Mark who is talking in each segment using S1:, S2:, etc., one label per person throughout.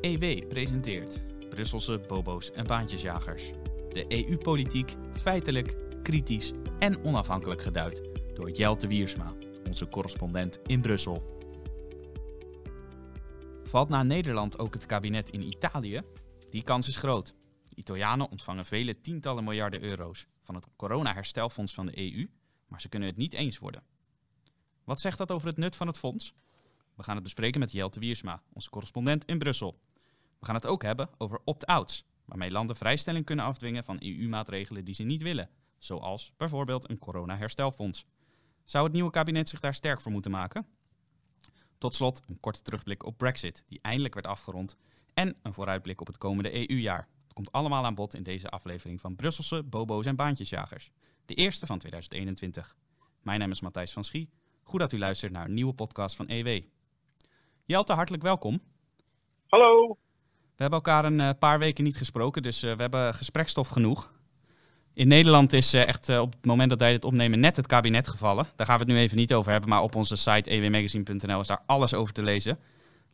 S1: EW presenteert Brusselse bobo's en baantjesjagers. De EU-politiek feitelijk, kritisch en onafhankelijk geduid door Jelte Wiersma, onze correspondent in Brussel. Valt na Nederland ook het kabinet in Italië? Die kans is groot. Italianen ontvangen vele tientallen miljarden euro's van het corona-herstelfonds van de EU, maar ze kunnen het niet eens worden. Wat zegt dat over het nut van het fonds? We gaan het bespreken met Jelte Wiersma, onze correspondent in Brussel. We gaan het ook hebben over opt-outs, waarmee landen vrijstelling kunnen afdwingen van EU-maatregelen die ze niet willen, zoals bijvoorbeeld een corona-herstelfonds. Zou het nieuwe kabinet zich daar sterk voor moeten maken? Tot slot een korte terugblik op Brexit, die eindelijk werd afgerond, en een vooruitblik op het komende EU-jaar. Het komt allemaal aan bod in deze aflevering van Brusselse Bobo's en Baantjesjagers, de eerste van 2021. Mijn naam is Matthijs van Schie. Goed dat u luistert naar een nieuwe podcast van EW. Jelte, hartelijk welkom.
S2: Hallo.
S1: We hebben elkaar een uh, paar weken niet gesproken, dus uh, we hebben gesprekstof genoeg. In Nederland is uh, echt op het moment dat wij dit opnemen net het kabinet gevallen. Daar gaan we het nu even niet over hebben, maar op onze site ewmagazine.nl is daar alles over te lezen.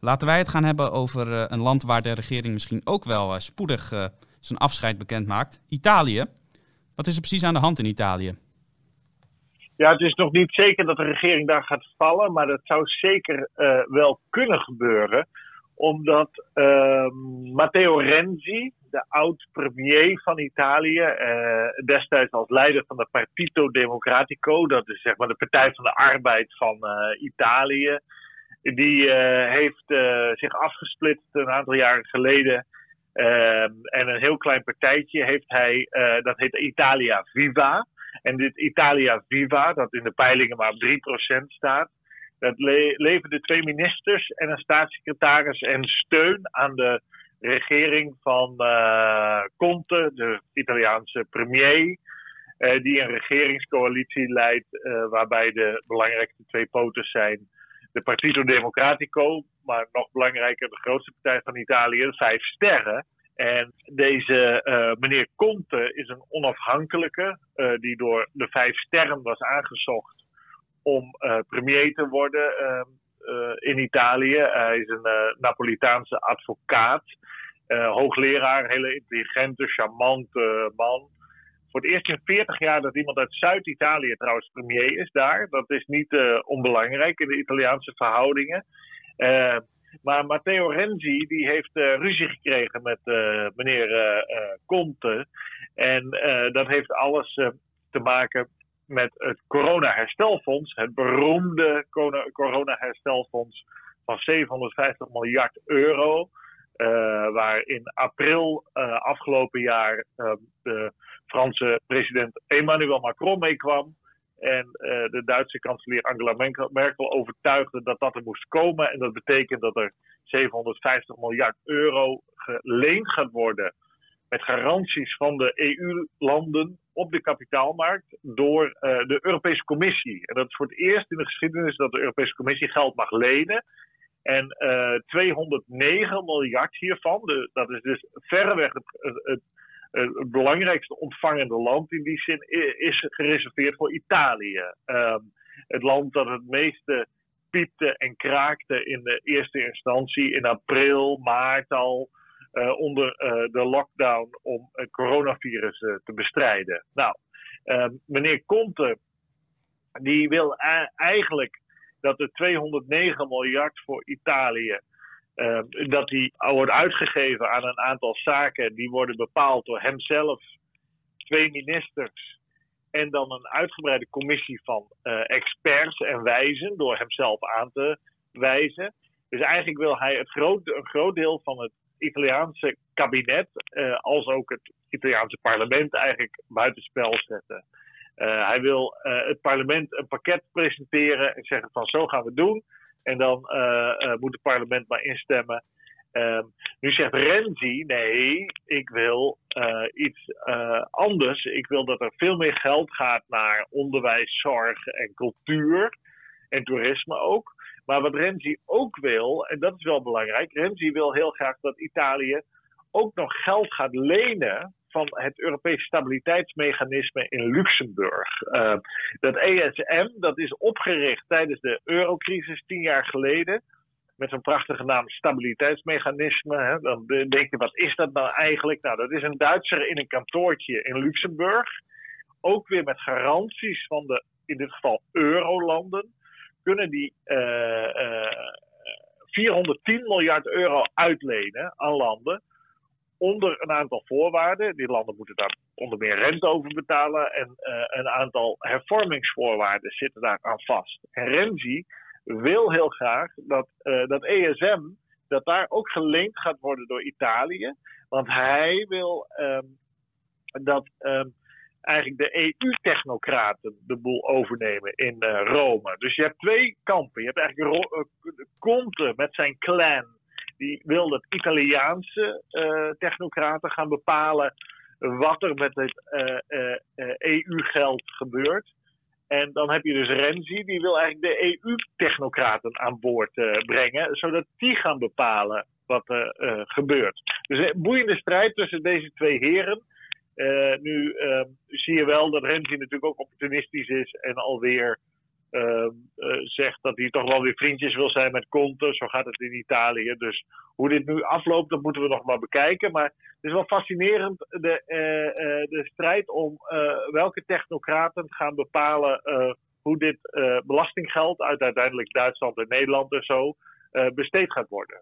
S1: Laten wij het gaan hebben over een land waar de regering misschien ook wel spoedig zijn afscheid bekend maakt. Italië. Wat is er precies aan de hand in Italië?
S2: Ja, het is nog niet zeker dat de regering daar gaat vallen, maar dat zou zeker uh, wel kunnen gebeuren. Omdat uh, Matteo Renzi, de oud-premier van Italië, uh, destijds als leider van de Partito Democratico, dat is zeg maar de Partij van de Arbeid van uh, Italië, die heeft zich afgesplitst een aantal jaren geleden. Ehm, en een heel klein partijtje heeft hij, dat heet Italia Viva. En dit Italia Viva, dat in de peilingen maar op 3% staat, dat le leverde twee ministers en een staatssecretaris en steun aan de regering van uh, Conte, de Italiaanse premier, uh, die een regeringscoalitie leidt uh, waarbij de belangrijkste twee poten zijn de Partito Democratico, maar nog belangrijker de grootste partij van Italië, de Vijf Sterren. En deze uh, meneer Conte is een onafhankelijke uh, die door de vijf sterren was aangezocht om uh, premier te worden in Italië. Hij is een Napolitaanse advocaat, hoogleraar, hele intelligente, charmante man. Voor het eerst in 40 jaar dat iemand uit Zuid-Italië trouwens premier is daar. Dat is niet onbelangrijk in de Italiaanse verhoudingen. Maar Matteo Renzi die heeft uh, ruzie gekregen met uh, meneer uh, Conte. En dat heeft alles te maken met het corona-herstelfonds. Het beroemde corona-herstelfonds van 750 miljard euro. waar in april afgelopen jaar de Franse president Emmanuel Macron mee kwam. En uh, de Duitse kanselier Angela Merkel overtuigde dat dat er moest komen. En dat betekent dat er 750 miljard euro geleend gaat worden. Met garanties van de EU-landen op de kapitaalmarkt door uh, de Europese Commissie. En dat is voor het eerst in de geschiedenis dat de Europese Commissie geld mag lenen. En uh, 209 miljard hiervan, dat is dus verreweg het, het, het het belangrijkste ontvangende land in die zin is gereserveerd voor Italië. Um, het land dat het meeste piepte en kraakte in de eerste instantie in april, maart al. Uh, onder uh, de lockdown om het coronavirus te bestrijden. Nou, ehm, meneer Conte, die wil eigenlijk dat er 209 miljard voor Italië uh, dat die wordt uitgegeven aan een aantal zaken die worden bepaald door hemzelf, twee ministers en dan een uitgebreide commissie van uh, experts en wijzen door hemzelf aan te wijzen. Dus eigenlijk wil hij het groot, een groot deel van het Italiaanse kabinet, uh, als ook het Italiaanse parlement, eigenlijk buitenspel zetten. Hij wil het parlement een pakket presenteren en zeggen van zo gaan we doen. En dan uh, uh, moet het parlement maar instemmen. Um, nu zegt Renzi, nee, ik wil uh, iets anders. Ik wil dat er veel meer geld gaat naar onderwijs, zorg en cultuur. En toerisme ook. Maar wat Renzi ook wil, en dat is wel belangrijk, Renzi wil heel graag dat Italië ook nog geld gaat lenen van het Europese stabiliteitsmechanisme in Luxemburg. Uh, dat ESM dat is opgericht tijdens de eurocrisis tien jaar geleden met zo'n prachtige naam stabiliteitsmechanisme. Hè, dan denk je, wat is dat nou eigenlijk? Nou, dat is een Duitser in een kantoortje in Luxemburg. Ook weer met garanties van de, in dit geval, eurolanden. Kunnen die uh, uh, 410 miljard euro uitlenen aan landen onder een aantal voorwaarden. Die landen moeten daar onder meer rente over betalen. En uh, een aantal hervormingsvoorwaarden zitten daar aan vast. En Renzi wil heel graag dat uh, dat ESM, dat daar ook geleend gaat worden door Italië. Want hij wil um, dat um, eigenlijk de EU-technocraten de boel overnemen in uh, Rome. Dus je hebt twee kampen. Je hebt eigenlijk Conte met zijn clan die wil dat Italiaanse uh, technocraten gaan bepalen wat er met het uh, uh, EU-geld gebeurt. En dan heb je dus Renzi, die wil eigenlijk de EU-technocraten aan boord brengen, zodat die gaan bepalen wat er gebeurt. Dus een boeiende strijd tussen deze twee heren. nu zie je wel dat Renzi natuurlijk ook opportunistisch is en alweer zegt dat hij toch wel weer vriendjes wil zijn met Conte. Zo gaat het in Italië. Dus hoe dit nu afloopt, dat moeten we nog maar bekijken. Maar het is wel fascinerend de, uh, de strijd om welke technocraten gaan bepalen hoe dit belastinggeld uit uiteindelijk Duitsland en Nederland en zo besteed gaat worden.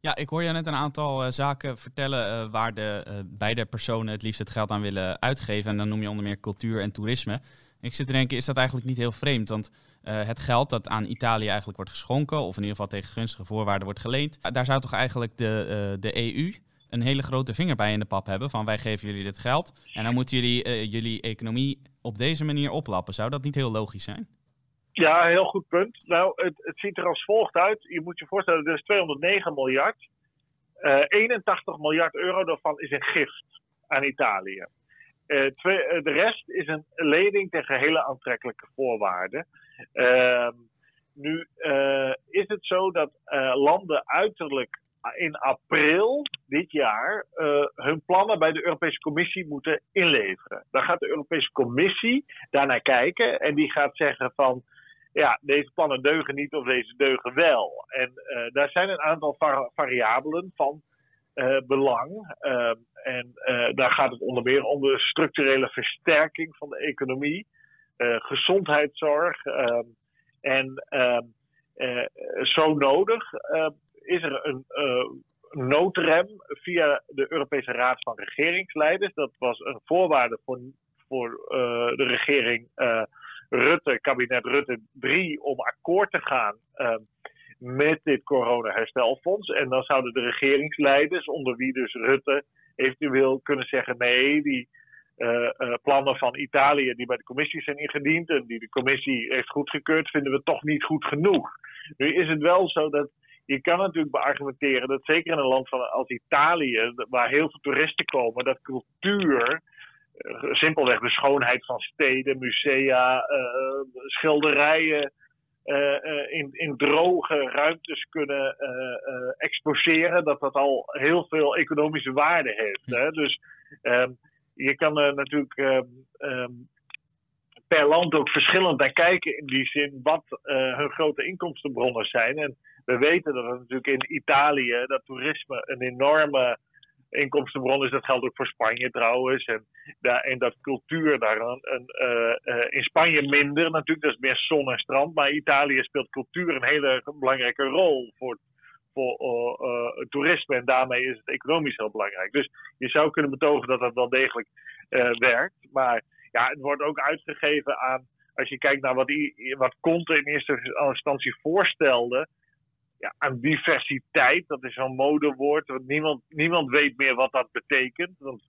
S1: Ja, ik hoor je net een aantal zaken vertellen waar de beide personen het liefst het geld aan willen uitgeven. En dan noem je onder meer cultuur en toerisme. Ik zit te denken, is dat eigenlijk niet heel vreemd? Want uh, het geld dat aan Italië eigenlijk wordt geschonken, of in ieder geval tegen gunstige voorwaarden wordt geleend, daar zou toch eigenlijk de, uh, de EU een hele grote vinger bij in de pap hebben van wij geven jullie dit geld en dan moeten jullie jullie economie op deze manier oplappen. Zou dat niet heel logisch zijn?
S2: Ja, heel goed punt. Nou, het, het ziet er als volgt uit. Je moet je voorstellen, er is 209 miljard. 81 miljard euro daarvan is een gift aan Italië. Twee, uh, de rest is een lening tegen hele aantrekkelijke voorwaarden. Uh, nu uh, is het zo dat landen uiterlijk in april dit jaar hun plannen bij de Europese Commissie moeten inleveren. Dan gaat de Europese Commissie daarnaar kijken en die gaat zeggen van ja, deze plannen deugen niet of deze deugen wel. En daar zijn een aantal var variabelen van belang. Uh, en uh, daar gaat het onder meer om de structurele versterking van de economie, gezondheidszorg. Ehm, en ehm, zo nodig is er een noodrem via de Europese Raad van Regeringsleiders. Dat was een voorwaarde voor, voor de regering Rutte, kabinet Rutte 3, om akkoord te gaan met dit coronaherstelfonds. En dan zouden de regeringsleiders, onder wie dus Rutte, eventueel kunnen zeggen: nee, die uh, uh, plannen van Italië die bij de commissie zijn ingediend en die de commissie heeft goedgekeurd, vinden we toch niet goed genoeg. Nu is het wel zo dat je kan natuurlijk beargumenteren dat zeker in een land van, als Italië, waar heel veel toeristen komen, dat cultuur, uh, simpelweg de schoonheid van steden, musea, schilderijen in, in droge ruimtes kunnen uh, exposeren, dat dat al heel veel economische waarde heeft. Hè? Dus um, je kan er natuurlijk um, per land ook verschillend naar kijken in die zin wat hun grote inkomstenbronnen zijn. En we weten dat het natuurlijk in Italië dat toerisme een enorme inkomstenbron is. Dat geldt ook voor Spanje trouwens. En, en dat cultuur daar een, uh, uh, in Spanje minder natuurlijk. Dat is meer zon en strand. Maar Italië speelt cultuur een hele belangrijke rol voor, voor uh, toerisme. En daarmee is het economisch heel belangrijk. Dus je zou kunnen betogen dat dat wel degelijk werkt. Maar ja, het wordt ook uitgegeven aan. Als je kijkt naar wat, wat Conte in eerste instantie voorstelde ja, aan diversiteit. Dat is zo'n modewoord. Want niemand, niemand weet meer wat dat betekent. Want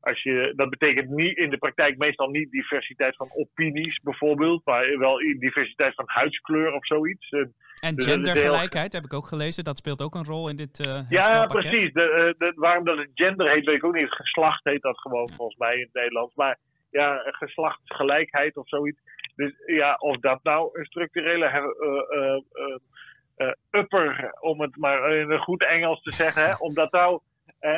S2: als je, dat betekent niet, in de praktijk meestal niet diversiteit van opinies bijvoorbeeld, maar wel diversiteit van huidskleur of zoiets.
S1: En dus gendergelijkheid heb ik ook gelezen, dat speelt ook een rol in dit uh,
S2: Ja, precies. De, eh, de, waarom dat het gender heet, weet ik ook niet. Geslacht heet dat gewoon volgens mij in het Nederlands. Maar ja, geslachtsgelijkheid of zoiets. Dus ja, of dat nou een structurele uh, uh, upper, om het maar in een goed Engels te zeggen, hè, omdat nou uh,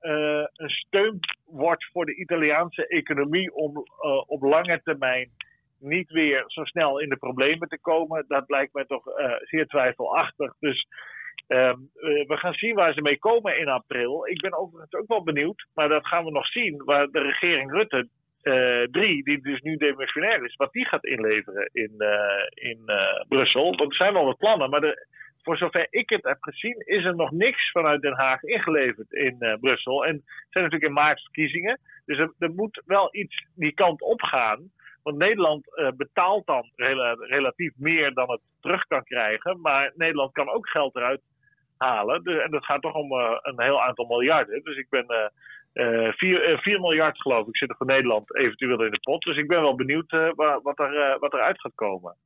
S2: uh, een steun wordt voor de Italiaanse economie om op lange termijn niet weer zo snel in de problemen te komen, dat lijkt me toch zeer twijfelachtig. Dus ehm, we gaan zien waar ze mee komen in april. Ik ben overigens ook wel benieuwd, maar dat gaan we nog zien, waar de regering Rutte uh, drie, die dus nu demissionair is, wat die gaat inleveren in, uh, in uh, Brussel. Want er zijn wel wat plannen, maar voor zover ik het heb gezien, is er nog niks vanuit Den Haag ingeleverd in Brussel. En er zijn natuurlijk in maart verkiezingen, dus er, er moet wel iets die kant op gaan. Want Nederland betaalt dan rela relatief meer dan het terug kan krijgen, maar Nederland kan ook geld eruit halen. De, en dat gaat toch om een heel aantal miljarden. Dus ik ben 4, uh, 4 miljard geloof ik zit er voor Nederland eventueel in de pot. Dus ik ben wel benieuwd uh, wat, er, wat eruit gaat komen.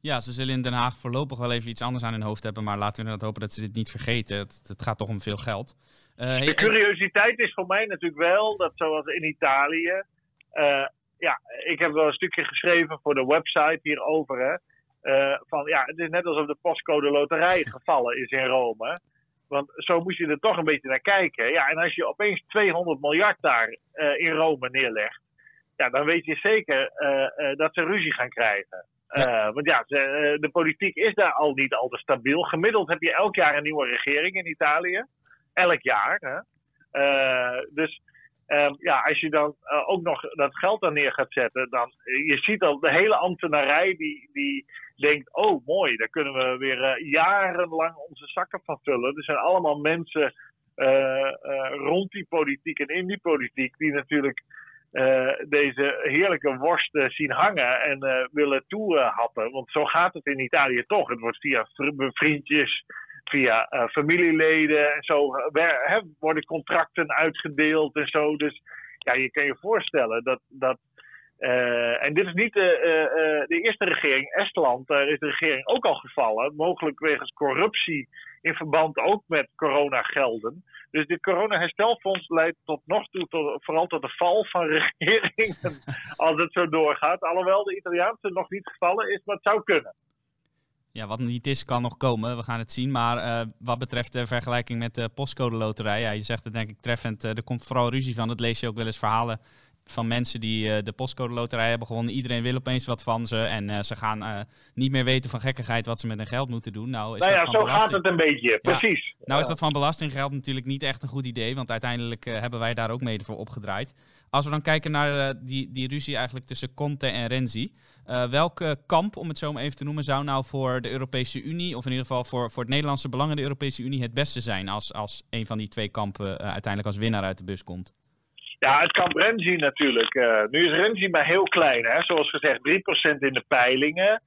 S1: Ja, ze zullen in Den Haag voorlopig wel even iets anders aan hun hoofd hebben. Maar laten we inderdaad hopen dat ze dit niet vergeten. Het, het gaat toch om veel geld.
S2: Uh, de curiositeit is voor mij natuurlijk wel dat zoals in Italië... ja, ik heb wel een stukje geschreven voor de website hierover. Hè, van ja, het is net alsof de postcode loterij gevallen is in Rome. Want zo moest je er toch een beetje naar kijken. Ja, en als je opeens 200 miljard daar uh, in Rome neerlegt, ja, dan weet je zeker uh, uh, dat ze ruzie gaan krijgen. Ja. want ja, ze, de politiek is daar al niet al te stabiel. Gemiddeld heb je elk jaar een nieuwe regering in Italië. Elk jaar. Hè? dus um, ja, als je dan ook nog dat geld dan neer gaat zetten, dan je ziet al de hele ambtenarij die, die denkt, oh mooi, daar kunnen we weer uh, jarenlang onze zakken van vullen. Er zijn allemaal mensen rond die politiek en in die politiek die natuurlijk deze heerlijke worsten zien hangen en willen toehappen. Want zo gaat het in Italië toch. Het wordt via vriendjes, via familieleden en zo worden contracten uitgedeeld en zo. Dus ja, je kan je voorstellen dat, dat uh, en dit is niet de, uh, de eerste regering. Estland, daar is de regering ook al gevallen. Mogelijk wegens corruptie in verband ook met coronagelden. Dus dit coronaherstelfonds leidt tot nog toe tot, vooral tot de val van regeringen. als het zo doorgaat. Alhoewel de Italiaanse nog niet gevallen is, maar het zou kunnen.
S1: Ja, wat niet is, kan nog komen. We gaan het zien. Maar wat betreft de vergelijking met de postcode loterij, ja, je zegt het denk ik treffend. er komt vooral ruzie van. Dat lees je ook wel eens verhalen van mensen die uh, de postcode loterij hebben gewonnen. Iedereen wil opeens wat van ze. En ze gaan niet meer weten van gekkigheid wat ze met hun geld moeten doen. Nou, is
S2: nou ja,
S1: dat van
S2: zo belasting... gaat het een beetje. Precies.
S1: Nou is dat van belastinggeld natuurlijk niet echt een goed idee. Want uiteindelijk hebben wij daar ook mede voor opgedraaid. Als we dan kijken naar die, die ruzie eigenlijk tussen Conte en Renzi. Welke kamp, om het zo maar even te noemen, zou nou voor de Europese Unie... of in ieder geval voor, voor het Nederlandse belang in de Europese Unie het beste zijn... als, als een van die twee kampen uiteindelijk als winnaar uit de bus komt?
S2: Ja, het kan Renzi natuurlijk. Uh, nu is Renzi maar heel klein, hè? zoals gezegd 3% in de peilingen.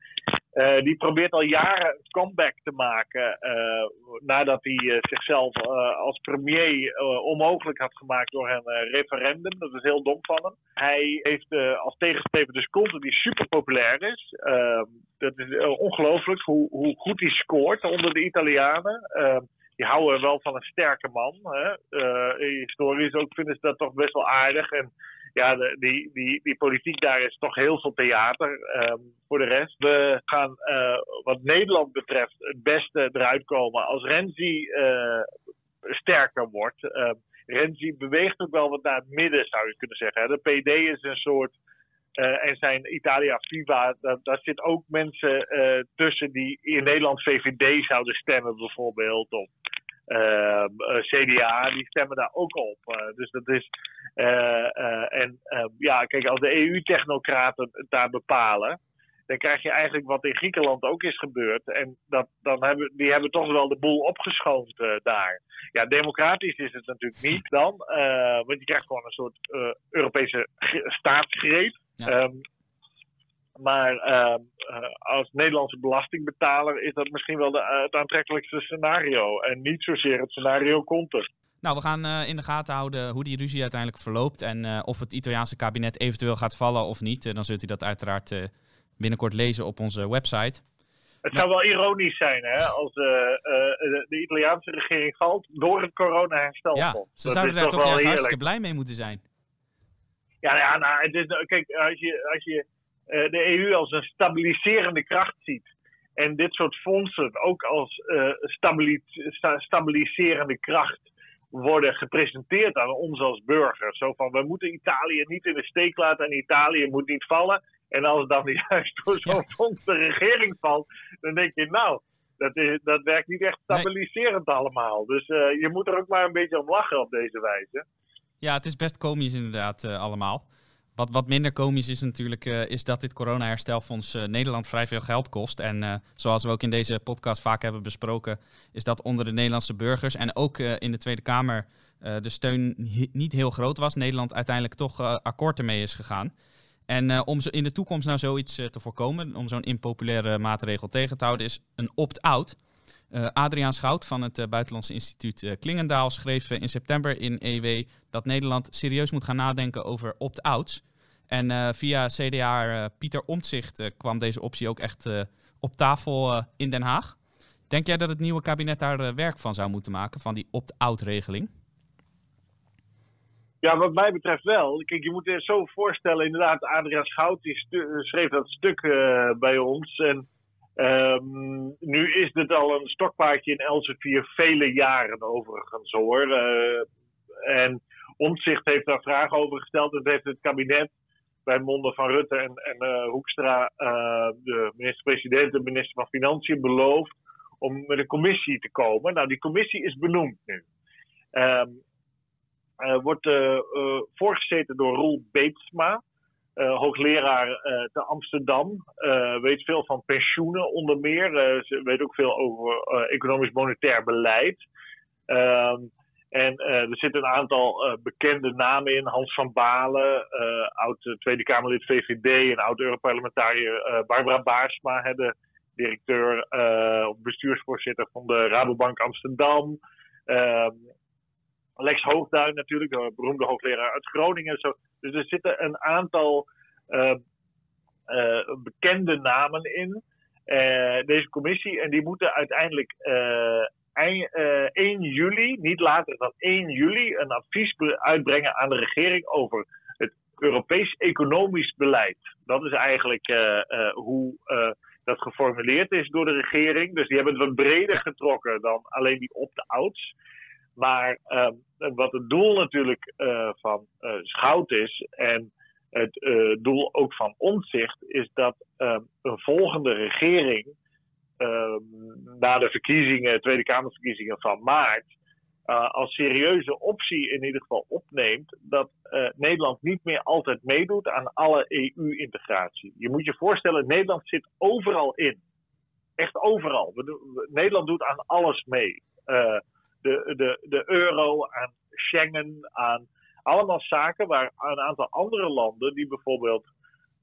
S2: Uh, die probeert al jaren een comeback te maken uh, nadat hij uh, zichzelf als premier onmogelijk had gemaakt door een referendum. Dat is heel dom van hem. Hij heeft als tegenstrever dus Conte die super populair is. Dat is ongelooflijk hoe, hoe, goed hij scoort onder de Italianen. Die houden wel van een sterke man. Hè? Historisch ook vinden ze dat toch best wel aardig. En ja, de, die, die, die politiek daar is toch heel veel theater. Um, voor de rest, we gaan uh, wat Nederland betreft het beste eruit komen als Renzi uh, sterker wordt. Uh, Renzi beweegt ook wel wat naar het midden, zou je kunnen zeggen. De PD is een soort uh, en zijn Italia Viva, daar, daar zit ook mensen tussen die in Nederland VVD zouden stemmen bijvoorbeeld. Of ehm, CDA, die stemmen daar ook op. dus dat is. en ja, kijk, als de EU-technocraten het daar bepalen. Dan krijg je eigenlijk wat in Griekenland ook is gebeurd. En dat, dan hebben, die hebben toch wel de boel opgeschoond daar. Ja, democratisch is het natuurlijk niet dan. want je krijgt gewoon een soort Europese staatsgreep. Ja. Um, maar uh, als Nederlandse belastingbetaler is dat misschien wel de, uh, het aantrekkelijkste scenario. En niet zozeer het scenario Conte.
S1: Nou, we gaan uh, in de gaten houden hoe die ruzie uiteindelijk verloopt. En of het Italiaanse kabinet eventueel gaat vallen of niet. dan zult u dat uiteraard binnenkort lezen op onze website.
S2: Het zou wel ironisch zijn hè, als de Italiaanse regering valt door het corona-herstelfonds.
S1: Ja, ze zouden daar toch juist hartstikke blij mee moeten zijn.
S2: Ja, ja nou, het is, kijk, als je, als je de EU als een stabiliserende kracht ziet. En dit soort fondsen ook als uh, stabiliserende kracht worden gepresenteerd aan ons als burgers. Zo van, we moeten Italië niet in de steek laten en Italië moet niet vallen. En als dan juist door zo'n fonds de regering valt, dan denk je, nou, dat, is, dat werkt niet echt stabiliserend allemaal. Dus uh, je moet er ook maar een beetje om lachen op deze wijze.
S1: Ja, het is best komisch inderdaad uh, allemaal. Wat, wat minder komisch is natuurlijk, uh, is dat dit corona-herstelfonds uh, Nederland vrij veel geld kost. En uh, zoals we ook in deze podcast vaak hebben besproken, is dat onder de Nederlandse burgers en ook in de Tweede Kamer de steun niet heel groot was. Nederland uiteindelijk toch akkoord ermee is gegaan. En om in de toekomst nou zoiets te voorkomen, om zo'n impopulaire maatregel tegen te houden, is een opt-out. Adriaan Schout van het Buitenlandse Instituut Klingendaal schreef in september in EW dat Nederland serieus moet gaan nadenken over opt-outs. En uh, via CDA uh, Pieter Omtzigt uh, kwam deze optie ook echt op tafel in Den Haag. Denk jij dat het nieuwe kabinet daar werk van zou moeten maken, van die opt-out regeling?
S2: Ja, wat mij betreft wel. Kijk, je moet je zo voorstellen, inderdaad, Adriaan Schout schreef dat stuk bij ons. En um, nu is dit al een stokpaardje in Elsevier vele jaren overigens hoor. en Omtzigt heeft daar vragen over gesteld. En heeft het kabinet bij monden van Rutte en, en uh, Hoekstra, uh, de minister-president en minister van Financiën, beloofd om met een commissie te komen. Nou, die commissie is benoemd nu. Uh, wordt voorgezeten door Roel Beetsma, hoogleraar te Amsterdam. weet veel van pensioenen onder meer. ze weet ook veel over economisch-monetair beleid. Ehm, en uh, er zitten een aantal uh, bekende namen in. Hans van Balen, uh, oud Tweede Kamerlid VVD en oud Europarlementariër Barbara Baarsma, de directeur of bestuursvoorzitter van de Rabobank Amsterdam. Ehm, Lex Hoogduin natuurlijk, de beroemde hoogleraar uit Groningen. Zo. Dus er zitten een aantal bekende namen in. deze commissie. En die moeten uiteindelijk 1 eh, juli, niet later dan 1 juli, een advies uitbrengen aan de regering over het Europees economisch beleid. Dat is eigenlijk uh, uh, hoe dat geformuleerd is door de regering. Dus die hebben het wat breder getrokken dan alleen die opt-outs. Maar ehm, wat het doel natuurlijk van Schout is en het doel ook van Omtzigt is dat ehm, een volgende regering na de verkiezingen, Tweede Kamerverkiezingen van maart, uh, als serieuze optie in ieder geval opneemt dat uh, Nederland niet meer altijd meedoet aan alle EU-integratie. Je moet je voorstellen, Nederland zit overal in. Echt overal. Nederland doet aan alles mee. Uh, de, de, de euro, aan Schengen, aan allemaal zaken waar een aantal andere landen, die bijvoorbeeld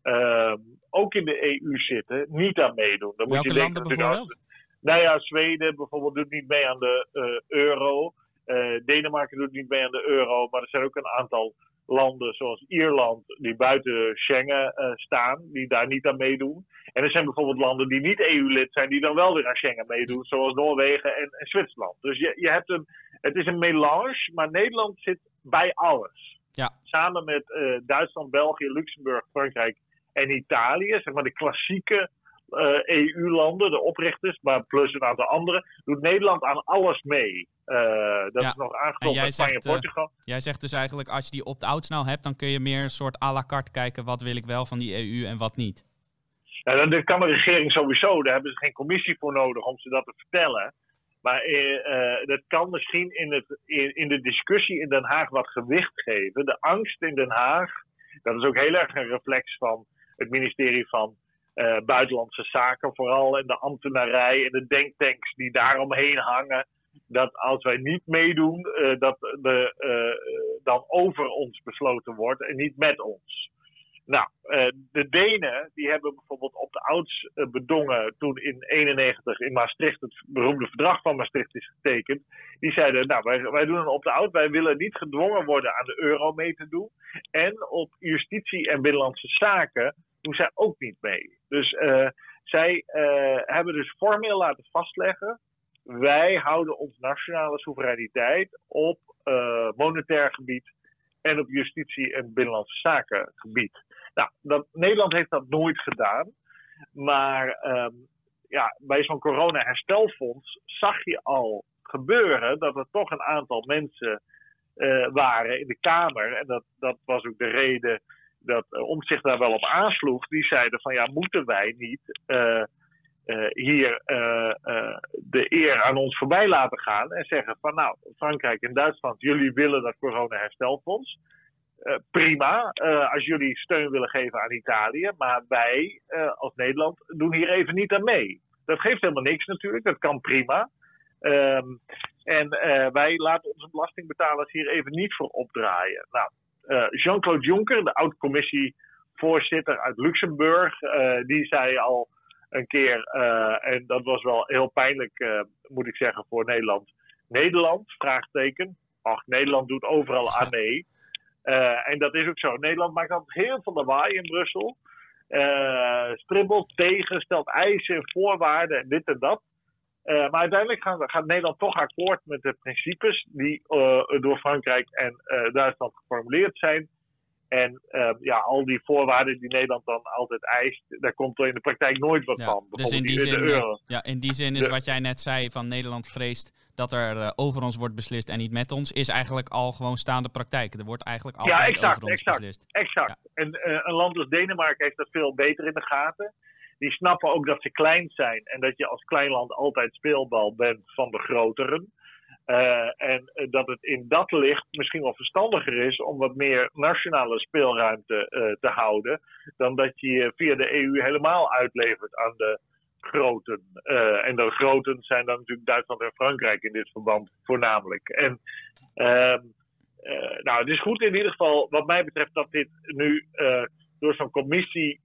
S2: Ehm, ook in de EU zitten, niet aan meedoen.
S1: Dan Welke moet je landen denken, bijvoorbeeld?
S2: nou ja, Zweden bijvoorbeeld doet niet mee aan de uh, euro. Uh, Denemarken doet niet mee aan de euro. Maar er zijn ook een aantal landen zoals Ierland die buiten Schengen uh, staan, die daar niet aan meedoen. En er zijn bijvoorbeeld landen die niet EU-lid zijn, die dan wel weer aan Schengen meedoen, zoals Noorwegen en, en Zwitserland. Dus je, je hebt een, het is een melange, maar Nederland zit bij alles.
S1: Ja.
S2: Samen met Duitsland, België, Luxemburg, Frankrijk en Italië, zeg maar de klassieke EU-landen, eh, e de oprichters, maar plus een aantal andere, doet Nederland aan alles mee. Uh, dat is nog aangekomen met Spanje en eh, Portugal.
S1: jij zegt dus eigenlijk, als je die opt-outs nou hebt, dan kun je meer een soort à la carte kijken, wat wil ik wel van die EU en wat niet.
S2: Ja, dat kan de regering sowieso, daar hebben ze geen commissie voor nodig om ze dat te vertellen. Maar uh, dat kan misschien in, het, in, in de discussie in Den Haag wat gewicht geven. De angst in Den Haag, dat is ook heel erg een reflex van het ministerie van uh, Buitenlandse Zaken vooral en de ambtenarij en de denktanks die daaromheen hangen. Dat als wij niet meedoen, uh, dat de, uh, dan over ons besloten wordt en niet met ons. Nou, de Denen die hebben bijvoorbeeld op de ouds bedongen toen in 91 in Maastricht het beroemde verdrag van Maastricht is getekend. Die zeiden, nou wij, wij doen een op de oud, wij willen niet gedwongen worden aan de euro mee te doen. En op justitie en binnenlandse zaken doen zij ook niet mee. Dus uh, zij uh, hebben dus formeel laten vastleggen. Wij houden ons nationale soevereiniteit op uh, monetair gebied en op justitie- en binnenlandse zaken gebied. Nou, dat, Nederland heeft dat nooit gedaan. Maar um, ja, bij zo'n corona-herstelfonds zag je al gebeuren dat er toch een aantal mensen waren in de Kamer. En dat, dat was ook de reden dat om zich daar wel op aansloeg, die zeiden van ja, moeten wij niet hier de eer aan ons voorbij laten gaan en zeggen van nou, Frankrijk en Duitsland, jullie willen dat corona-herstelfonds. prima, als jullie steun willen geven aan Italië, maar wij als Nederland doen hier even niet aan mee. Dat geeft helemaal niks natuurlijk, dat kan prima. Ehm, en wij laten onze belastingbetalers hier even niet voor opdraaien. Nou, Jean-Claude Juncker, de oud-commissievoorzitter uit Luxemburg, uh, die zei al een keer, en dat was wel heel pijnlijk, moet ik zeggen, voor Nederland. Nederland, vraagteken. Ach, Nederland doet overal aan mee. en dat is ook zo. Nederland maakt altijd heel veel lawaai in Brussel. stribbelt tegen, stelt eisen, voorwaarden en dit en dat. Uh, maar uiteindelijk gaat, gaat, Nederland toch akkoord met de principes die uh, door Frankrijk en uh, Duitsland geformuleerd zijn. En ja, al die voorwaarden die Nederland dan altijd eist, daar komt er in de praktijk nooit wat van.
S1: Dus in die, zin, ja, in die zin is wat jij net zei van Nederland vreest dat er over ons wordt beslist en niet met ons, is eigenlijk al gewoon staande praktijk. Er wordt eigenlijk altijd ja, exact, over ons
S2: exact,
S1: beslist.
S2: Exact. Ja. En een land als Denemarken heeft dat veel beter in de gaten die snappen ook dat ze klein zijn en dat je als klein land altijd speelbal bent van de groteren. Uh, en dat het in dat licht misschien wel verstandiger is om wat meer nationale speelruimte uh, te houden, dan dat je via de EU helemaal uitlevert aan de groten. En de groten zijn dan natuurlijk Duitsland en Frankrijk in dit verband voornamelijk. En ehm, nou, het is goed in ieder geval, wat mij betreft, dat dit nu door zo'n commissie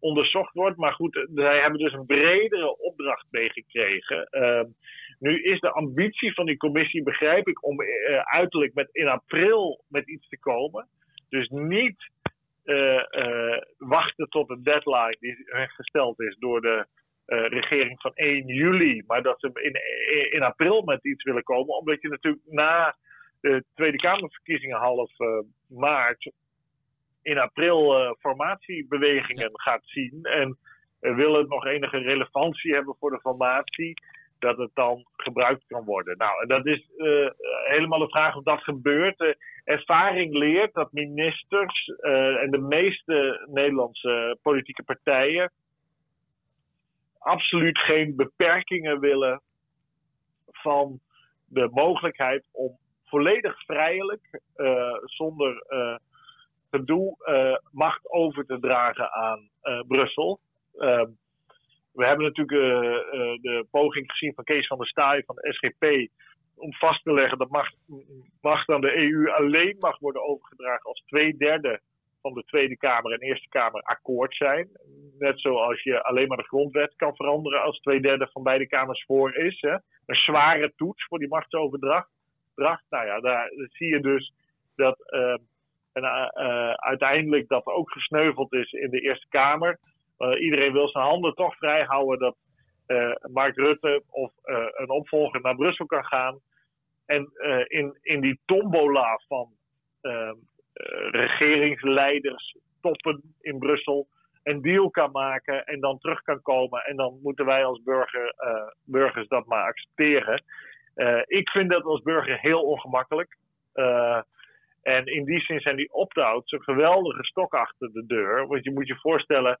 S2: onderzocht wordt. Maar goed, zij hebben dus een bredere opdracht meegekregen. Uh, nu is de ambitie van die commissie, begrijp ik, om uh, uiterlijk met, in april met iets te komen. Dus niet uh, wachten tot een deadline die gesteld is door de regering van 1 juli. Maar dat ze in, in april met iets willen komen. Omdat je natuurlijk na de Tweede Kamerverkiezingen half maart in april uh, formatiebewegingen gaat zien. En uh, wil het nog enige relevantie hebben voor de formatie, dat het dan gebruikt kan worden. Nou, dat is uh, helemaal de vraag of dat gebeurt. ervaring leert dat ministers en de meeste Nederlandse politieke partijen absoluut geen beperkingen willen van de mogelijkheid om volledig vrijelijk, zonder gedoe uh, macht over te dragen aan uh, Brussel. Uh, we hebben natuurlijk uh, de poging gezien van Kees van der Staaij van de SGP om vast te leggen dat macht, macht aan de EU alleen mag worden overgedragen als twee derde van de Tweede Kamer en Eerste Kamer akkoord zijn. Net zoals je alleen maar de grondwet kan veranderen als twee derde van beide kamers voor is. Hè. Een zware toets voor die machtsoverdracht. Nou ja, daar zie je dus dat en uh, uiteindelijk dat ook gesneuveld is in de Eerste Kamer. Uh, iedereen wil zijn handen toch vrij houden dat Mark Rutte of een opvolger naar Brussel kan gaan. En in, in die tombola van regeringsleiders, toppen in Brussel, een deal kan maken en dan terug kan komen. En dan moeten wij als burger, burgers dat maar accepteren. ik vind dat als burger heel ongemakkelijk. En in die zin zijn die opt-outs een geweldige stok achter de deur. Want je moet je voorstellen,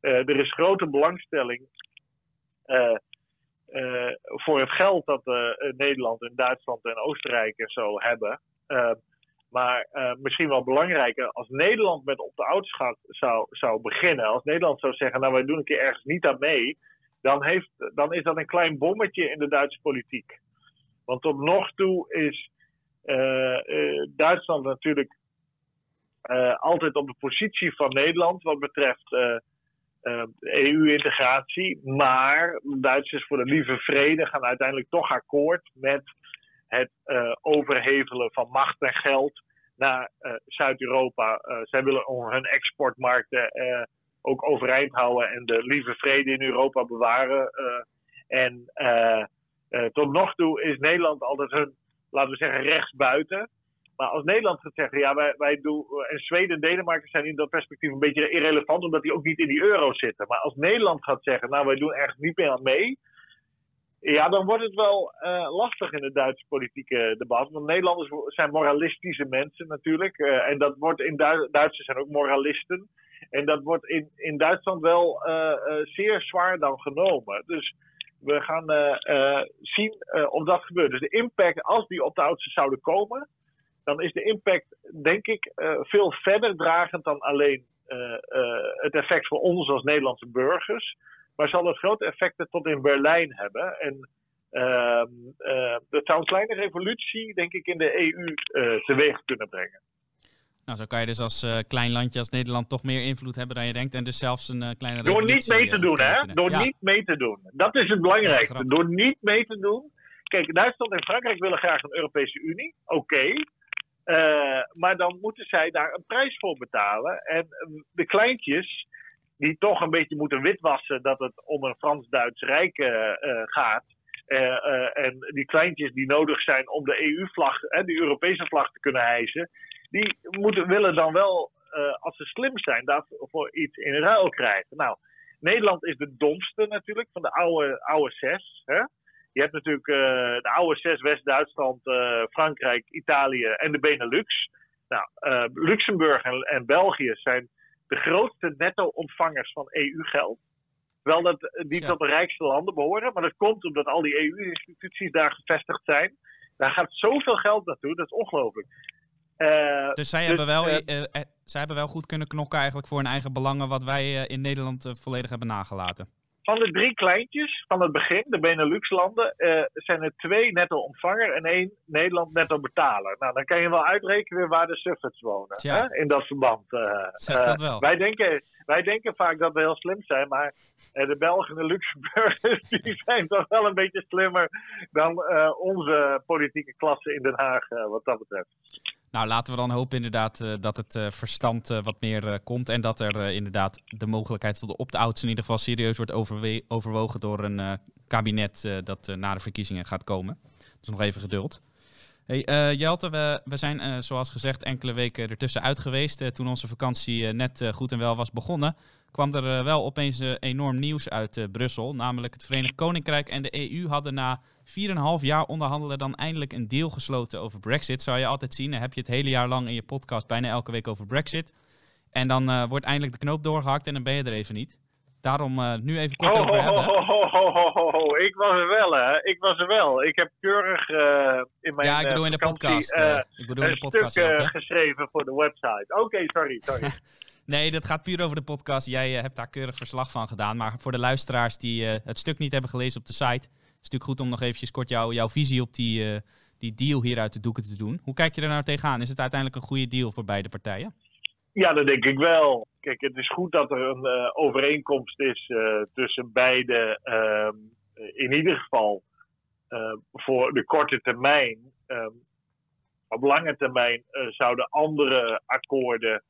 S2: uh, er is grote belangstelling uh, uh, voor het geld dat Nederland en Duitsland en Oostenrijk en zo hebben. maar misschien wel belangrijker, als Nederland met opt-outs zou, zou beginnen, als Nederland zou zeggen, nou wij doen een keer ergens niet aan mee, dan, heeft, dan is dat een klein bommetje in de Duitse politiek. Want tot nog toe is eh, eh, Duitsland natuurlijk eh, altijd op de positie van Nederland wat betreft EU-integratie. Maar de Duitsers voor de lieve vrede gaan uiteindelijk toch akkoord met het overhevelen van macht en geld naar Zuid-Europa. zij willen hun exportmarkten ook overeind houden en de lieve vrede in Europa bewaren. en tot nog toe is Nederland altijd hun laten we zeggen, rechtsbuiten. Maar als Nederland gaat zeggen, ja, wij, wij doen. En Zweden en Denemarken zijn in dat perspectief een beetje irrelevant, omdat die ook niet in die euro zitten. Maar als Nederland gaat zeggen, nou, wij doen ergens niet meer aan mee. Ja, dan wordt het wel uh, lastig in het Duitse politieke debat. Want Nederlanders zijn moralistische mensen natuurlijk. Uh, en dat wordt in Du Duitsers zijn ook moralisten. En dat wordt in, in Duitsland wel uh, zeer zwaar dan genomen. Dus we gaan zien of dat gebeurt. Dus de impact, als die op de oudsten zouden komen, dan is de impact, denk ik, veel verder dragend dan alleen het effect voor ons als Nederlandse burgers. Maar zal het grote effecten tot in Berlijn hebben. En uh, dat zou een kleine revolutie, denk ik, in de EU teweeg kunnen brengen.
S1: Nou, zo kan je dus als uh, klein landje als Nederland toch meer invloed hebben dan je denkt. En dus zelfs een uh, kleine
S2: Door niet mee te doen, hè? Door ja. niet mee te doen. Dat is het belangrijkste. Door niet mee te doen. Kijk, Duitsland en Frankrijk willen graag een Europese Unie. Oké. Okay. Uh, maar dan moeten zij daar een prijs voor betalen. En de kleintjes, die toch een beetje moeten witwassen dat het om een Frans-Duits Rijk gaat. En die kleintjes die nodig zijn om de EU-vlag, de Europese vlag te kunnen hijsen, die moeten, willen dan wel, als ze slim zijn, daarvoor iets in ruil krijgen. Nou, Nederland is de domste natuurlijk van de oude, oude zes. Hè? Je hebt natuurlijk de oude zes, West-Duitsland, Frankrijk, Italië en de Benelux. Nou, Luxemburg en, en België zijn de grootste netto-ontvangers van EU-geld. Wel dat die tot de rijkste landen behoren, maar dat komt omdat al die EU-instituties daar gevestigd zijn. Daar gaat zoveel geld naartoe, dat is ongelooflijk.
S1: Uh, dus zij, dus, hebben wel, uh, uh, zij hebben wel goed kunnen knokken eigenlijk voor hun eigen belangen, wat wij in Nederland volledig hebben nagelaten.
S2: Van de drie kleintjes van het begin, de Benelux-landen, uh, zijn er twee netto-ontvanger en één Nederland netto-betaler. Nou, dan kan je wel uitrekenen waar de suffers wonen hè, in dat verband. Uh,
S1: zeg dat wel.
S2: wij, denken, wij denken vaak dat we heel slim zijn, maar de Belgen en de Luxemburgers die zijn toch wel een beetje slimmer dan onze politieke klasse in Den Haag, wat dat betreft.
S1: Nou, laten we dan hopen inderdaad uh, dat het uh, verstand uh, wat meer komt. En dat er inderdaad de mogelijkheid tot de opt-outs in ieder geval serieus wordt overwogen door een kabinet dat na de verkiezingen gaat komen. Dus nog even geduld. Hey, Jelte, we, we zijn zoals gezegd enkele weken ertussen uit geweest. toen onze vakantie net goed en wel was begonnen, kwam er wel opeens enorm nieuws uit Brussel. Namelijk het Verenigd Koninkrijk en de EU hadden na 4,5 jaar onderhandelen dan eindelijk een deal gesloten over Brexit. Zou je altijd zien. Dan heb je het hele jaar lang in je podcast bijna elke week over Brexit. En dan wordt eindelijk de knoop doorgehakt en dan ben je er even niet. Daarom uh, nu even kort over hebben.
S2: Ho, Ik was er wel, hè. Ik was er wel. Ik heb keurig uh, in mijn
S1: Ja, ik bedoel in de podcast. ik bedoel in de podcast,
S2: stuk geschreven voor de website. Oké, okay, sorry, sorry.
S1: nee, dat gaat puur over de podcast. Jij hebt daar keurig verslag van gedaan. Maar voor de luisteraars die het stuk niet hebben gelezen op de site is natuurlijk goed om nog eventjes kort jou, jouw visie op die, uh, die deal hier uit de doeken te doen. Hoe kijk je er nou tegenaan? Is het uiteindelijk een goede deal voor beide partijen?
S2: Ja, dat denk ik wel. Kijk, het is goed dat er een uh, overeenkomst is uh, tussen beide. Ehm, in ieder geval voor de korte termijn. Ehm, op lange termijn zouden andere akkoorden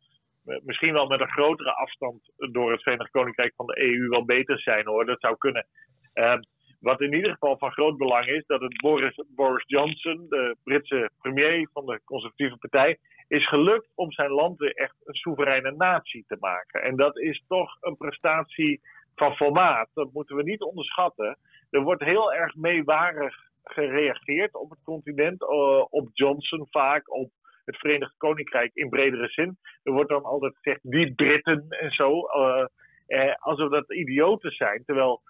S2: misschien wel met een grotere afstand door het Verenigd Koninkrijk van de EU wel beter zijn hoor. Dat zou kunnen. Um, wat in ieder geval van groot belang is, dat het Boris, Boris Johnson, de Britse premier van de Conservatieve Partij, is gelukt om zijn land weer echt een soevereine natie te maken. En dat is toch een prestatie van formaat. Dat moeten we niet onderschatten. Er wordt heel erg meewarig gereageerd op het continent, uh, op Johnson vaak, op het Verenigd Koninkrijk in bredere zin. Er wordt dan altijd gezegd, die Britten en zo, uh, eh, alsof dat idioten zijn. Terwijl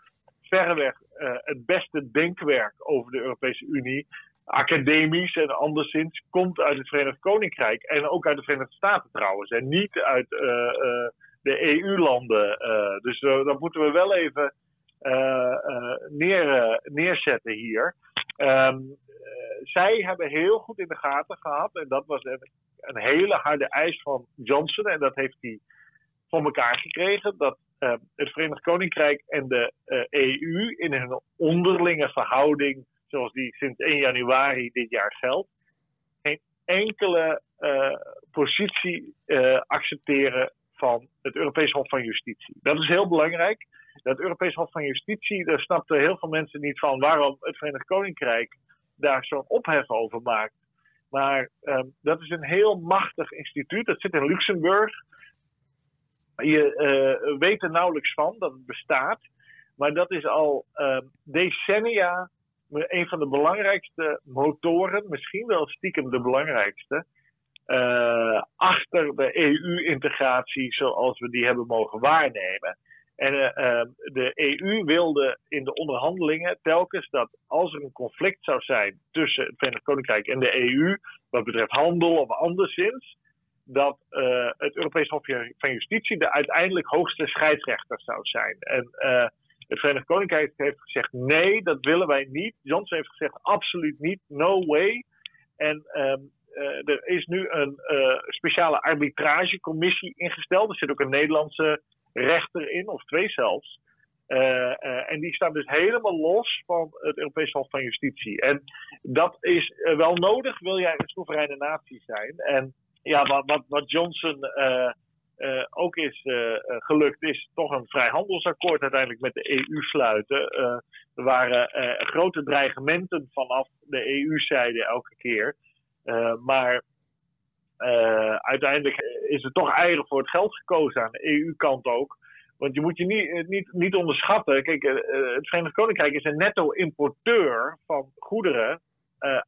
S2: verreweg uh, het beste denkwerk over de Europese Unie, academisch en anderszins, komt uit het Verenigd Koninkrijk. En ook uit de Verenigde Staten trouwens. En niet uit uh, uh, de EU-landen. dus dat moeten we wel even neer, neerzetten hier. Um, zij hebben heel goed in de gaten gehad. En dat was een, een hele harde eis van Johnson. En dat heeft hij voor elkaar gekregen. Dat uh, het Verenigd Koninkrijk en de EU in hun onderlinge verhouding, zoals die sinds 1 januari dit jaar geldt, geen enkele uh, positie accepteren van het Europees Hof van Justitie. Dat is heel belangrijk. Dat Europees Hof van Justitie, daar snapten heel veel mensen niet van waarom het Verenigd Koninkrijk daar zo'n ophef over maakt. Maar um, dat is een heel machtig instituut. Dat zit in Luxemburg. Je uh, weet er nauwelijks van dat het bestaat. Maar dat is al ehm, decennia een van de belangrijkste motoren, misschien wel stiekem de belangrijkste, uh, achter de EU-integratie zoals we die hebben mogen waarnemen. En uh, de EU wilde in de onderhandelingen telkens dat als er een conflict zou zijn tussen het Verenigd Koninkrijk en de EU, wat betreft handel of anderszins, dat uh, het Europees Hof van Justitie de uiteindelijk hoogste scheidsrechter zou zijn. En het Verenigd Koninkrijk heeft gezegd: nee, dat willen wij niet. Johnson heeft gezegd: absoluut niet, no way. En um, uh, er is nu een uh, speciale arbitragecommissie ingesteld. Er zit ook een Nederlandse rechter in, of twee zelfs. Uh, en die staan dus helemaal los van het Europees Hof van Justitie. En dat is wel nodig, wil jij een soevereine natie zijn. En ja, wat, wat, wat Johnson uh, ook is uh, gelukt, is toch een vrijhandelsakkoord uiteindelijk met de EU sluiten. Er waren grote dreigementen vanaf de EU-zijde elke keer. maar uiteindelijk is er toch eigen voor het geld gekozen aan de EU-kant ook. Want je moet je niet, niet, niet onderschatten. Kijk, het Verenigd Koninkrijk is een netto-importeur van goederen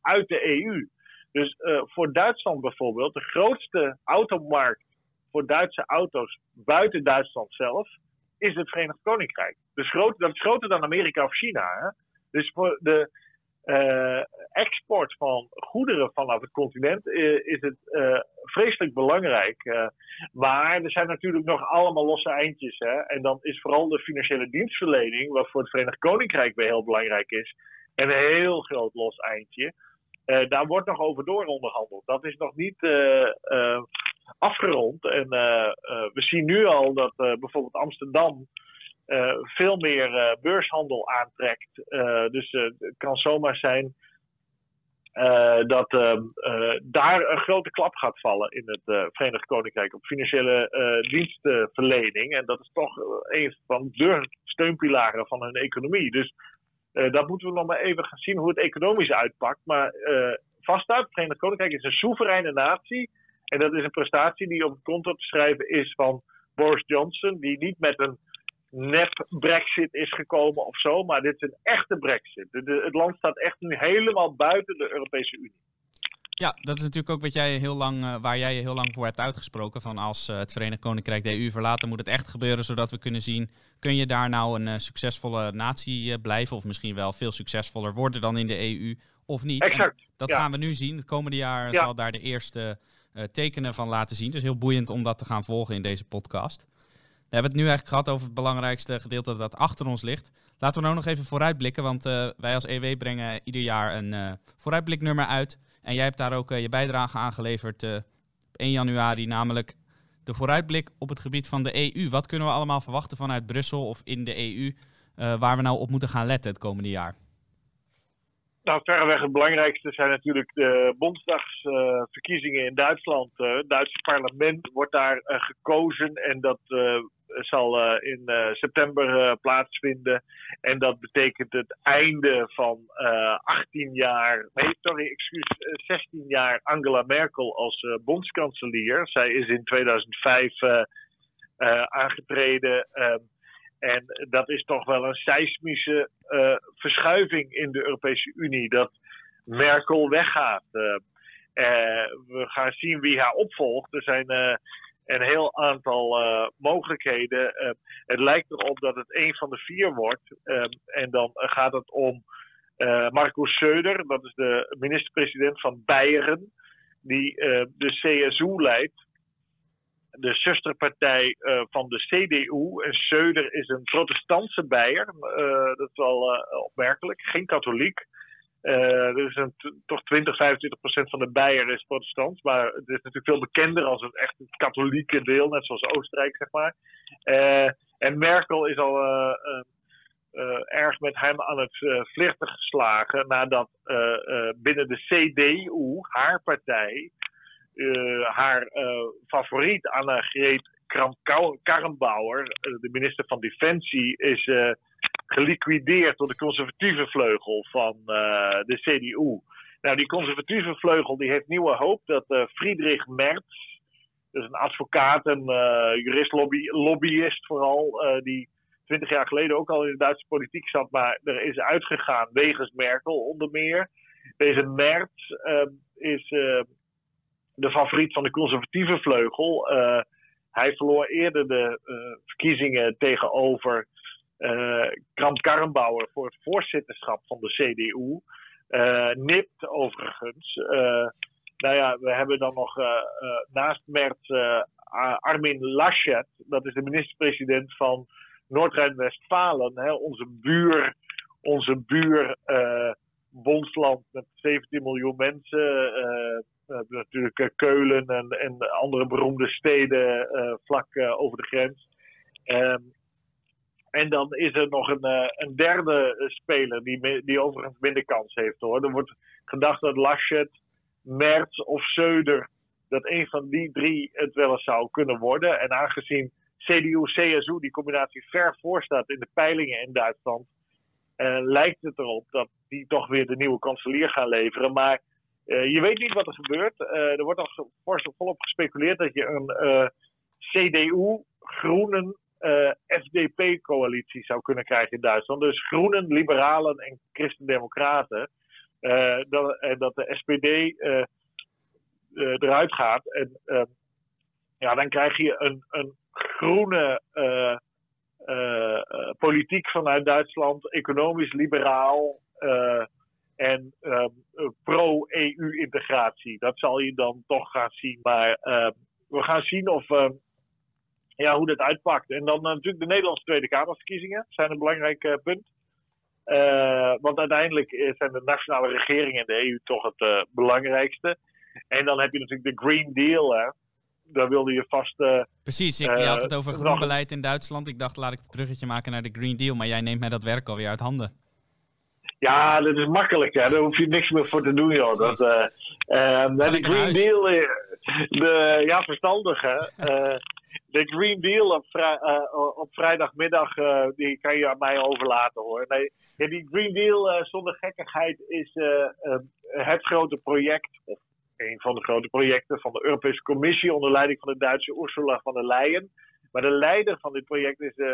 S2: uit de EU. Dus voor Duitsland bijvoorbeeld, de grootste automarkt voor Duitse auto's buiten Duitsland zelf is het Verenigd Koninkrijk. Dus dat is groter dan Amerika of China. Hè? Dus voor de uh, export van goederen vanaf het continent uh, is het vreselijk belangrijk. maar er zijn natuurlijk nog allemaal losse eindjes. Hè? En dan is vooral de financiële dienstverlening, wat voor het Verenigd Koninkrijk weer heel belangrijk is, een heel groot los eindje. Daar wordt nog over onderhandeld. Dat is nog niet afgerond. En uh, uh, we zien nu al dat bijvoorbeeld Amsterdam veel meer beurshandel aantrekt. dus het kan zomaar zijn dat daar een grote klap gaat vallen in het Verenigd Koninkrijk op financiële dienstverlening. En dat is toch een van de steunpilaren van hun economie. Dus daar moeten we nog maar even gaan zien hoe het economisch uitpakt. Maar vast uit, het Verenigd Koninkrijk is een soevereine natie en dat is een prestatie die op het konto te schrijven is van Boris Johnson, die niet met een nep brexit is gekomen of zo, maar dit is een echte brexit. het land staat echt nu helemaal buiten de Europese Unie.
S1: Ja, dat is natuurlijk ook wat jij heel lang, uh, waar jij je heel lang voor hebt uitgesproken. Van als uh, het Verenigd Koninkrijk de EU verlaat, dan moet het echt gebeuren, zodat we kunnen zien, kun je daar nou een uh, succesvolle natie blijven, of misschien wel veel succesvoller worden dan in de EU, of niet.
S2: Exact.
S1: En dat gaan we nu zien. Het komende jaar ja. zal daar de eerste tekenen van laten zien. Dus heel boeiend om dat te gaan volgen in deze podcast. We hebben het nu eigenlijk gehad over het belangrijkste gedeelte dat achter ons ligt. Laten we nou nog even vooruitblikken, want wij als EW brengen ieder jaar een vooruitbliknummer uit. En jij hebt daar ook je bijdrage aan geleverd op 1 januari, namelijk de vooruitblik op het gebied van de EU. Wat kunnen we allemaal verwachten vanuit Brussel of in de EU, waar we nou op moeten gaan letten het komende jaar?
S2: Nou, verreweg het belangrijkste zijn natuurlijk de Bondsdagsverkiezingen in Duitsland. Uh, het Duitse parlement wordt daar gekozen en dat eh, zal in september plaatsvinden. En dat betekent het einde van 18 jaar, nee, sorry, excuus, 16 jaar Angela Merkel als bondskanselier. Zij is in 2005 aangetreden. Ehm, en dat is toch wel een seismische verschuiving in de Europese Unie. Dat Merkel weggaat. Uh, we gaan zien wie haar opvolgt. Er zijn een heel aantal mogelijkheden. het lijkt erop dat het een van de vier wordt. en dan gaat het om Markus Söder, dat is de minister-president van Beieren, die de CSU leidt de zusterpartij van de CDU. En Söder is een protestantse. Uh, dat is wel opmerkelijk. Geen katholiek. Dus een, toch 20, 25 procent van de bijer is protestant. Maar het is natuurlijk veel bekender als een echt het katholieke deel. Net zoals Oostenrijk, zeg maar. en Merkel is al erg met hem aan het flirten geslagen. Nadat binnen de CDU, haar partij uh, haar uh, favoriet, Annegreet Kramp-Karrenbauer, uh, de minister van Defensie, is geliquideerd door de conservatieve vleugel van de CDU. Nou, die conservatieve vleugel die heeft nieuwe hoop dat Friedrich Merz, dus een advocaat, een jurist, lobby, lobbyist vooral, die twintig jaar geleden ook al in de Duitse politiek zat, maar er is uitgegaan wegens Merkel onder meer. Deze Merz uh, is uh, de favoriet van de conservatieve vleugel. Hij verloor eerder de verkiezingen tegenover Kramp Karrenbauer voor het voorzitterschap van de CDU. nipt overigens. nou ja, we hebben dan nog naast Merz Armin Laschet, dat is de minister-president van Noord-Rijn-Westfalen, onze buur, onze buur uh, bondsland met 17 miljoen mensen. Uh, natuurlijk uh, Keulen en, en, andere beroemde steden vlak over de grens. Um, en dan is er nog een, een derde speler die, die overigens minder kans heeft hoor. Er wordt gedacht dat Laschet, Merz of Söder, dat een van die drie het wel eens zou kunnen worden. En aangezien CDU-CSU, die combinatie ver voor staat in de peilingen in Duitsland, uh, lijkt het erop dat die toch weer de nieuwe kanselier gaan leveren. Maar je weet niet wat er gebeurt. Er wordt al volop gespeculeerd dat je een CDU-groenen FDP-coalitie zou kunnen krijgen in Duitsland. Dus groenen, liberalen en christendemocraten. dat, en dat de SPD eruit gaat. En ja, dan krijg je een, een groene politiek vanuit Duitsland, economisch liberaal en pro-EU-integratie. Dat zal je dan toch gaan zien. Maar we gaan zien of, ja, hoe dat uitpakt. En dan natuurlijk de Nederlandse Tweede Kamerverkiezingen zijn een belangrijk punt. want uiteindelijk zijn de nationale regeringen en de EU toch het belangrijkste. En dan heb je natuurlijk de Green Deal. Hè daar wilde je vast. Uh,
S1: Precies, ik, je had het over groen beleid in Duitsland. Ik dacht, laat ik het bruggetje maken naar de Green Deal. Maar jij neemt mij dat werk alweer uit handen.
S2: Ja, dat is makkelijk. Ja. Daar hoef je niks meer voor te doen, joh. Dat, uh, uh, de Green Deal, de, ja, verstandig, hè. de Green Deal op, vrij, op vrijdagmiddag, die kan je aan mij overlaten, hoor. Nee, die Green Deal, zonder gekkigheid, is het grote project, of een van de grote projecten van de Europese Commissie onder leiding van de Duitse Ursula von der Leyen. Maar de leider van dit project is uh,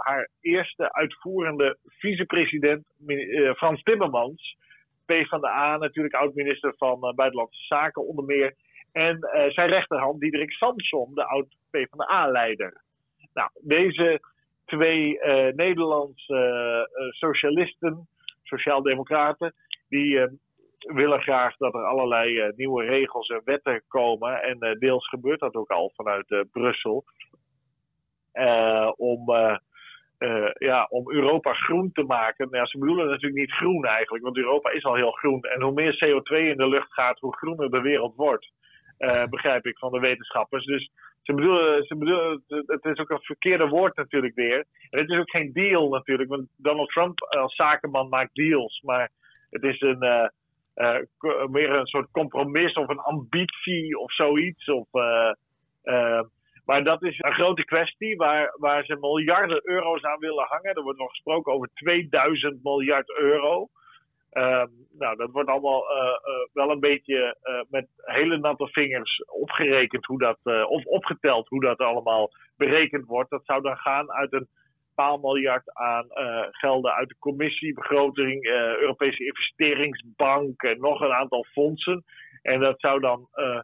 S2: haar eerste uitvoerende vicepresident uh, Frans Timmermans. P van de A, natuurlijk oud-minister van Buitenlandse Zaken onder meer. En zijn rechterhand Diederik Samson, de oud-P van de A-leider. Nou, deze twee Nederlandse socialisten, sociaaldemocraten, die willen graag dat er allerlei nieuwe regels en wetten komen. En deels gebeurt dat ook al vanuit Brussel. om, ja, om Europa groen te maken. Nou, ze bedoelen natuurlijk niet groen eigenlijk, want Europa is al heel groen. En hoe meer CO2 in de lucht gaat, hoe groener de wereld wordt. Begrijp ik van de wetenschappers. Dus ze bedoelen, ze bedoelen, het is ook een verkeerde woord natuurlijk weer. En het is ook geen deal natuurlijk, want Donald Trump als zakenman maakt deals. Maar het is een, uh, meer een soort compromis of een ambitie of zoiets. Of, maar dat is een grote kwestie waar, waar ze miljarden euro's aan willen hangen. Er wordt nog gesproken over 2000 miljard euro. Ehm, nou, dat wordt allemaal wel een beetje met hele natte vingers opgerekend hoe dat, of opgeteld hoe dat allemaal berekend wordt. Dat zou dan gaan uit een paar miljard aan gelden uit de commissiebegroting, uh, Europese investeringsbank en nog een aantal fondsen. En dat zou dan uh,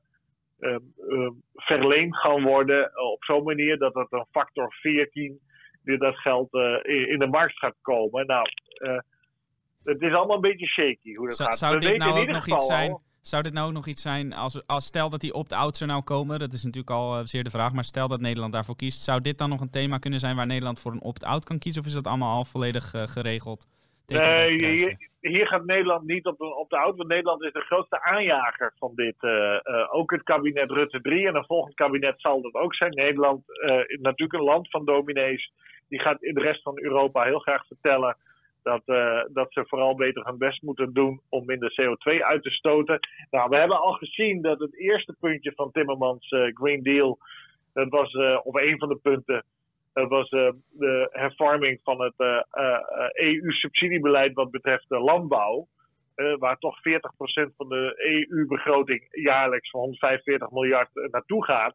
S2: verleend gaan worden op zo'n manier dat het een factor 14 die dat geld in de markt gaat komen. Nou, het is allemaal een beetje shaky hoe dat gaat.
S1: Zou dit nou ook nog iets zijn? Zou dit nou ook nog iets zijn, als, als stel dat die opt-outs er nou komen, dat is natuurlijk al uh, zeer de vraag, maar stel dat Nederland daarvoor kiest, zou dit dan nog een thema kunnen zijn waar Nederland voor een opt-out kan kiezen, of is dat allemaal al volledig uh, geregeld?
S2: Nee, hier, hier, gaat Nederland niet op een opt-out, want Nederland is de grootste aanjager van dit. Uh, ook het kabinet Rutte 3 en een volgend kabinet zal dat ook zijn. Nederland is natuurlijk een land van dominees, die gaat in de rest van Europa heel graag vertellen dat, uh, dat ze vooral beter hun best moeten doen om minder CO2 uit te stoten. Nou, we hebben al gezien dat het eerste puntje van Timmermans uh, Green Deal, dat was, uh, of een van de punten, dat was de hervorming van het EU-subsidiebeleid wat betreft de landbouw. waar toch 40% van de EU-begroting jaarlijks van 145 miljard naartoe gaat.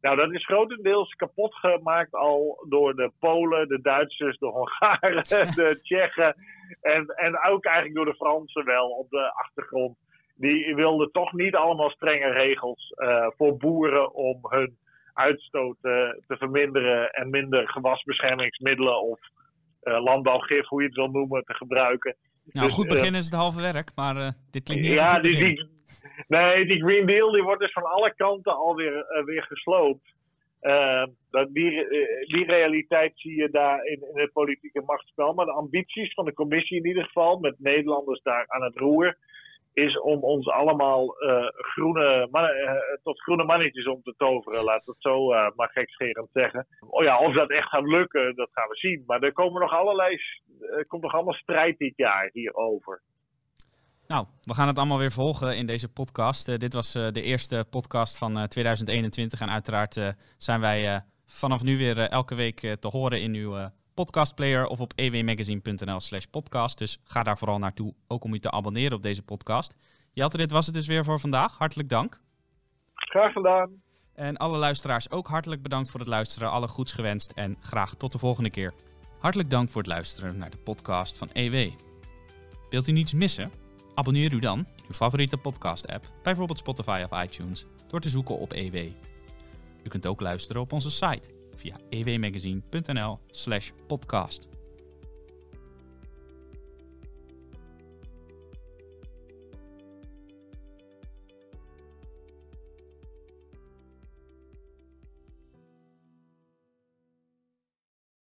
S2: Nou, dat is grotendeels kapot gemaakt al door de Polen, de Duitsers, de Hongaren, de Tsjechen en, en ook eigenlijk door de Fransen wel op de achtergrond. Die wilden toch niet allemaal strenge regels uh, voor boeren om hun uitstoot uh, te verminderen en minder gewasbeschermingsmiddelen of uh, landbouwgif, hoe je het wil noemen, te gebruiken.
S1: Nou, dus, goed begin is het halve werk, maar dit klinkt niet
S2: ja, die, die, Nee, die Green Deal die wordt dus van alle kanten alweer uh, weer gesloopt. Uh, die, die realiteit zie je daar in, in het politieke machtsspel. Maar de ambities van de commissie in ieder geval, met Nederlanders daar aan het roer, is om ons allemaal uh, groene tot groene mannetjes om te toveren. Laat het zo maar gekscherend zeggen. Oh ja, of dat echt gaat lukken, dat gaan we zien. Maar er komen nog allerlei, er komt nog allemaal strijd dit jaar hierover.
S1: Nou, we gaan het allemaal weer volgen in deze podcast. Uh, dit was uh, de eerste podcast van uh, 2021. En uiteraard zijn wij vanaf nu weer elke week te horen in uw podcastplayer of op ewmagazine.nl slash podcast. Dus ga daar vooral naartoe, ook om u te abonneren op deze podcast. Jelte, dit was het dus weer voor vandaag. Hartelijk dank.
S2: Graag gedaan.
S1: En alle luisteraars ook hartelijk bedankt voor het luisteren. Alle goeds gewenst en graag tot de volgende keer. Hartelijk dank voor het luisteren naar de podcast van EW. Wilt u niets missen? Abonneer u dan uw favoriete podcast-app, bijvoorbeeld Spotify of iTunes, door te zoeken op EW. U kunt ook luisteren op onze site via ewmagazine.nl/podcast.